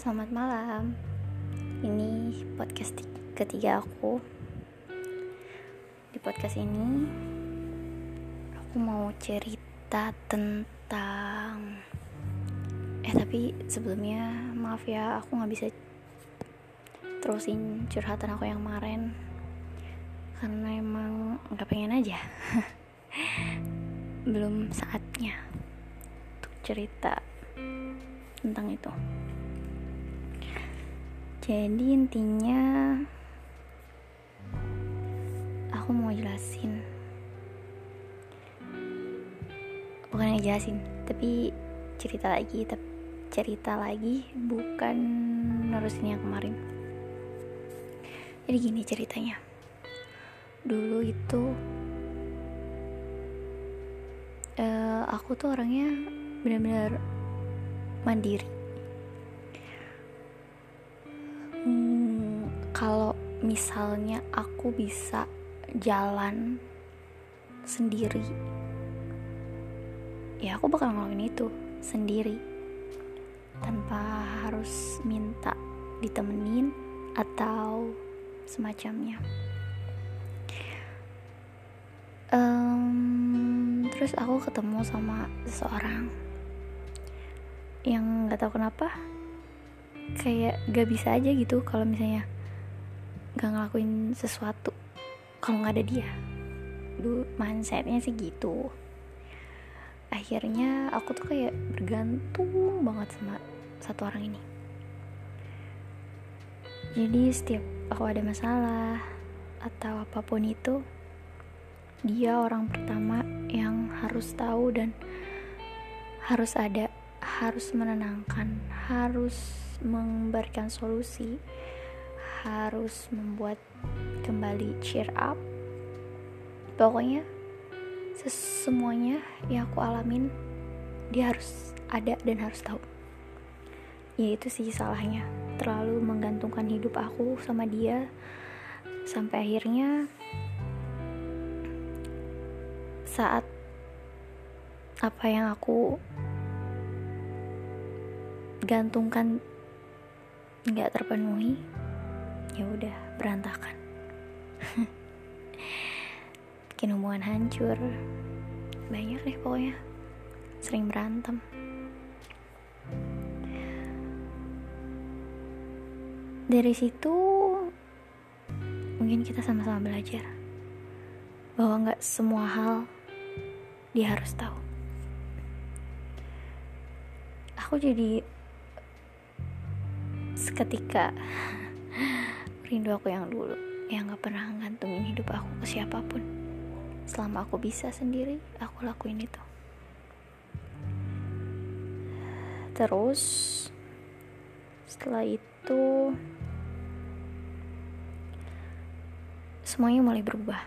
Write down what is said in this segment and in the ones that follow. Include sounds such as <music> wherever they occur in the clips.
selamat malam. Ini podcast ketiga aku. Di podcast ini, aku mau cerita tentang. Eh, tapi sebelumnya, maaf ya, aku nggak bisa terusin curhatan aku yang kemarin karena emang nggak pengen aja. <laughs> Belum saatnya untuk cerita tentang itu jadi intinya aku mau jelasin. Bukan jelasin tapi cerita lagi tapi cerita lagi bukan nerusin yang kemarin. Jadi gini ceritanya. Dulu itu uh, aku tuh orangnya benar-benar mandiri misalnya aku bisa jalan sendiri. Ya aku bakal ngelakuin itu sendiri. Tanpa harus minta ditemenin atau semacamnya. Um, terus aku ketemu sama seseorang yang nggak tahu kenapa kayak gak bisa aja gitu kalau misalnya gak ngelakuin sesuatu kalau nggak ada dia. Dulu mindsetnya sih gitu. Akhirnya aku tuh kayak bergantung banget sama satu orang ini. Jadi setiap aku ada masalah atau apa pun itu dia orang pertama yang harus tahu dan harus ada harus menenangkan, harus memberikan solusi, harus membuat kembali cheer up. Pokoknya semuanya yang aku alamin dia harus ada dan harus tahu. Ya itu sih salahnya. Terlalu menggantungkan hidup aku sama dia sampai akhirnya saat apa yang aku gantungkan nggak terpenuhi ya udah berantakan. <laughs> Bikin hubungan hancur. Banyak deh pokoknya. Sering berantem. Dari situ mungkin kita sama-sama belajar bahwa nggak semua hal dia harus tahu. Aku jadi seketika <laughs> rindu aku yang dulu yang gak pernah ngantungin hidup aku ke siapa pun. Selama aku bisa sendiri aku lakuin itu. Terus setelah itu semuanya mulai berubah.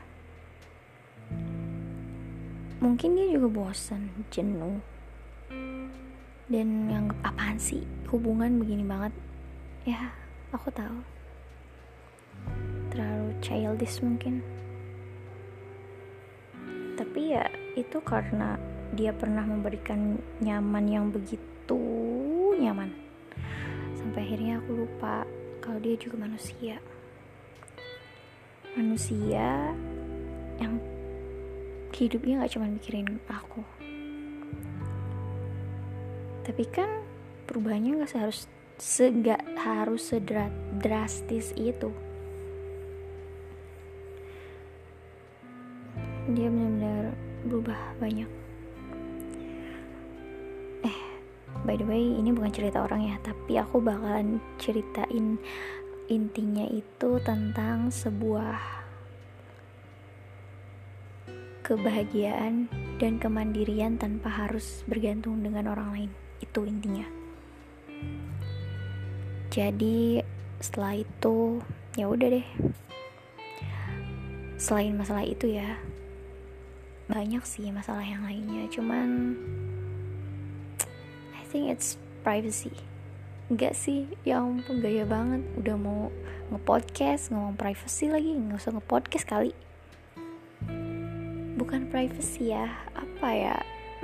Mungkin dia juga bosan jenuh. Dan nganggep apaan sih? Hubungan begini banget. Ya aku tahu terlalu childish mungkin. Tapi ya itu karena dia pernah memberikan nyaman yang begitu nyaman. Sampai akhirnya aku lupa kalau dia juga manusia. Manusia yang hidupnya gak cuma mikirin aku. Tapi kan perubahannya gak seharus segak harus sedrastis itu dia benar-benar berubah banyak. Eh by the way ini bukan cerita orang ya tapi aku bakalan ceritain intinya itu tentang sebuah kebahagiaan dan kemandirian tanpa harus bergantung dengan orang lain. Itu intinya. Jadi setelah itu ya udah deh. Selain masalah itu ya banyak sih masalah yang lainnya cuman I think it's privacy. Enggak sih ya ampun gaya banget. Udah mau ngepodcast ngomong privacy lagi nggak usah ngepodcast kali. Bukan privacy ya apa ya?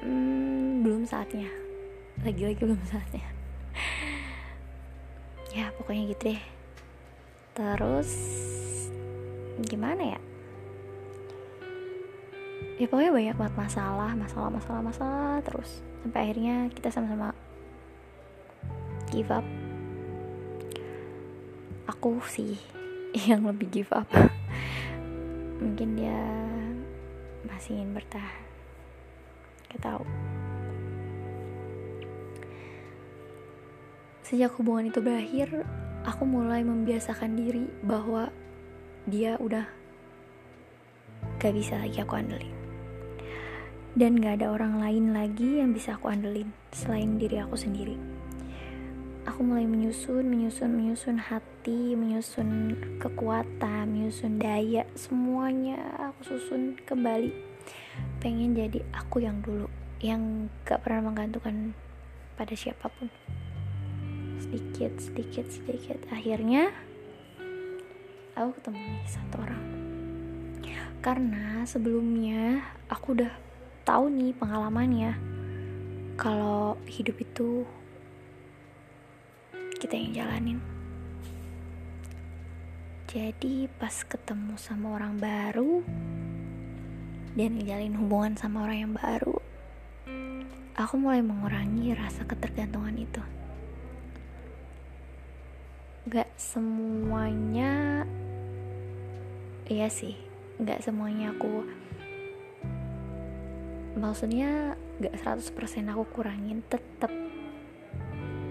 Hmm, belum saatnya. Lagi-lagi belum saatnya. <laughs> Ya pokoknya gitu deh. Terus gimana ya ya pokoknya banyak banget masalah masalah masalah masalah terus sampai akhirnya kita sama-sama give up. Aku sih <laughs> yang lebih give up. <laughs> Mungkin dia masih ingin bertahan. Gak tahu. Sejak hubungan itu berakhir aku mulai membiasakan diri bahwa dia udah gak bisa lagi aku andelin dan gak ada orang lain lagi yang bisa aku andelin selain diri aku sendiri aku mulai menyusun, menyusun, menyusun hati, menyusun kekuatan, menyusun daya, semuanya aku susun kembali. Pengen jadi aku yang dulu, yang gak pernah menggantungkan pada siapa pun. Sedikit, sedikit, sedikit. Akhirnya, aku ketemu satu orang. Karena sebelumnya aku udah tahu nih pengalamannya. Kalau hidup itu kita yang jalanin. Jadi pas ketemu sama orang baru dan ngejalin hubungan sama orang yang baru aku mulai mengurangi rasa ketergantungan itu. Gak semuanya iya sih gak semuanya aku maksudnya gak 100% aku kurangin tetap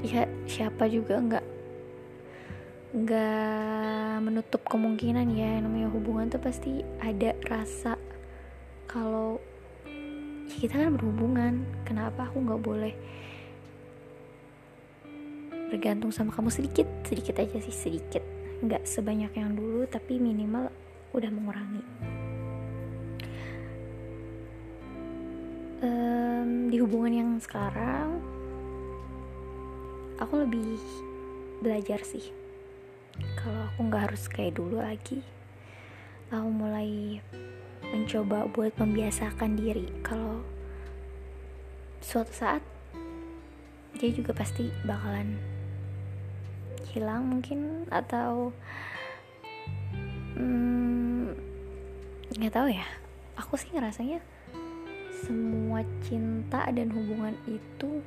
ya siapa juga nggak nggak menutup kemungkinan ya. Namanya hubungan tuh pasti ada rasa kalau ya kita kan berhubungan. Kenapa aku nggak boleh bergantung sama kamu sedikit? Sedikit aja sih sedikit. Nggak sebanyak yang dulu tapi minimal udah mengurangi um, di hubungan yang sekarang aku lebih belajar sih. Kalau aku nggak harus kayak dulu lagi aku mulai mencoba buat membiasakan diri. Kalau suatu saat dia juga pasti bakalan hilang mungkin atau hmm, nggak hmm, tahu ya. Aku sih ngerasanya semua cinta dan hubungan itu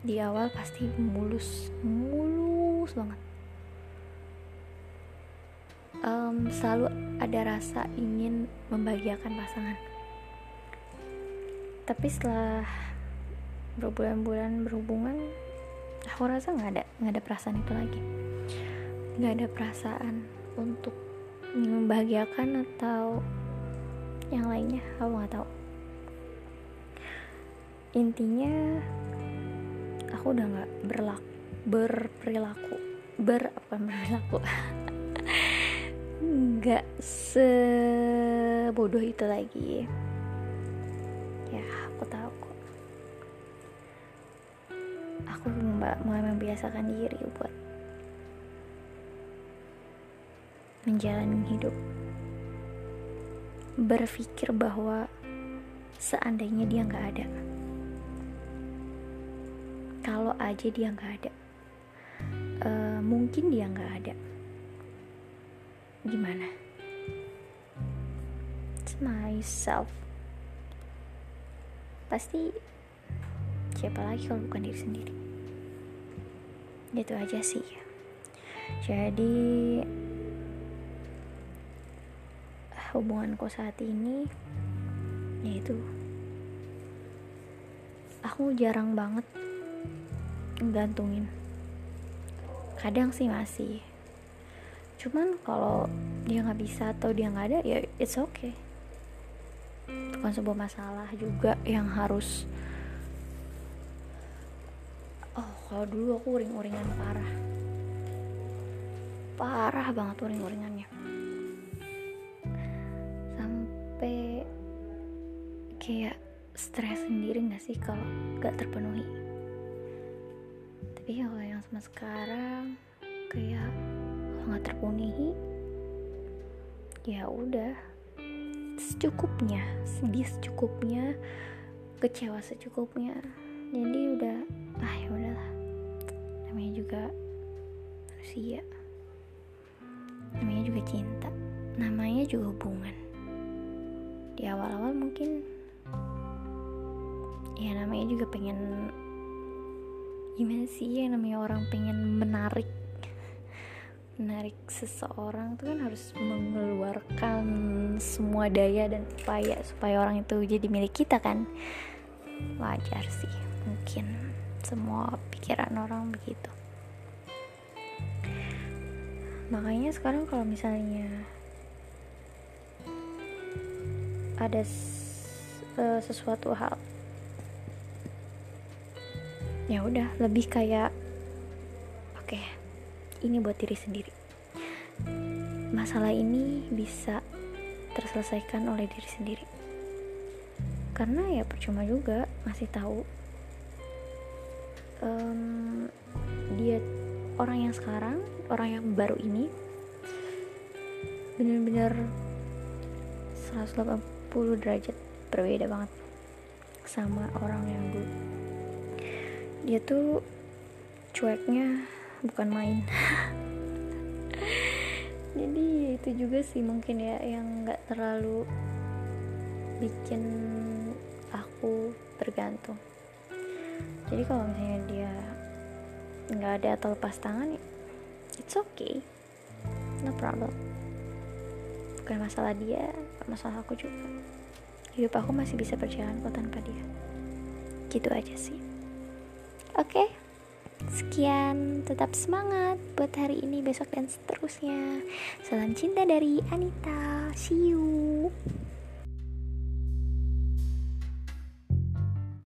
di awal pasti mulus mulus banget. Um, selalu ada rasa ingin membahagiakan pasangan. Tapi setelah berbulan-bulan berhubungan aku rasa nggak ada nggak ada perasaan itu lagi. Nggak ada perasaan untuk membahagiakan atau yang lainnya. Aku nggak tahu. Intinya aku udah nggak berlaku berperilaku ber apa berlaku? <laughs> Nggak sebodoh itu lagi. Ya aku tahu kok. Aku mulai membiasakan diri buat menjalani hidup berpikir bahwa seandainya dia nggak ada kalau aja dia nggak ada uh, mungkin dia nggak ada gimana? It's myself. Pasti siapa lagi kalau bukan diri sendiri? Itu aja sih. Jadi hubunganku saat ini yaitu aku jarang banget gantungin kadang sih masih. Cuman kalau dia nggak bisa atau dia nggak ada ya it's okay. Itu kan sebuah masalah juga yang harus oh kalau dulu aku uring-uringan parah. Parah banget uring-uringannya kayak stres sendiri gak sih kalau gak terpenuhi? Tapi kalau yang sama sekarang kayak kalau nggak terpenuhi ya udah. Secukupnya sedih secukupnya kecewa secukupnya. Jadi udah ah ya udahlah. Namanya juga manusia. Namanya juga cinta. Namanya juga hubungan. Di awal-awal mungkin ya namanya juga pengen gimana sih ya namanya orang pengen menarik menarik seseorang itu kan harus mengeluarkan semua daya dan upaya supaya orang itu jadi milik kita kan? Wajar sih mungkin semua pikiran orang begitu. Makanya sekarang kalau misalnya ada uh, sesuatu hal ya udah lebih kayak oke okay, ini buat diri sendiri. Masalah ini bisa terselesaikan oleh diri sendiri. Karena ya percuma juga masih tahu um, dia orang yang sekarang orang yang baru ini bener-bener 180 derajat berbeda banget sama orang yang dulu dia tuh cueknya bukan main. <laughs> Jadi itu juga sih mungkin ya yang nggak terlalu bikin aku tergantung. Jadi kalau misalnya dia nggak ada atau lepas tangan it's okay. No problem. Bukan masalah dia masalah aku juga. Hidup aku masih bisa berjalan kok tanpa dia. Gitu aja sih oke okay. Sekian, tetap semangat buat hari ini, besok, dan seterusnya. Salam cinta dari Anita. See you.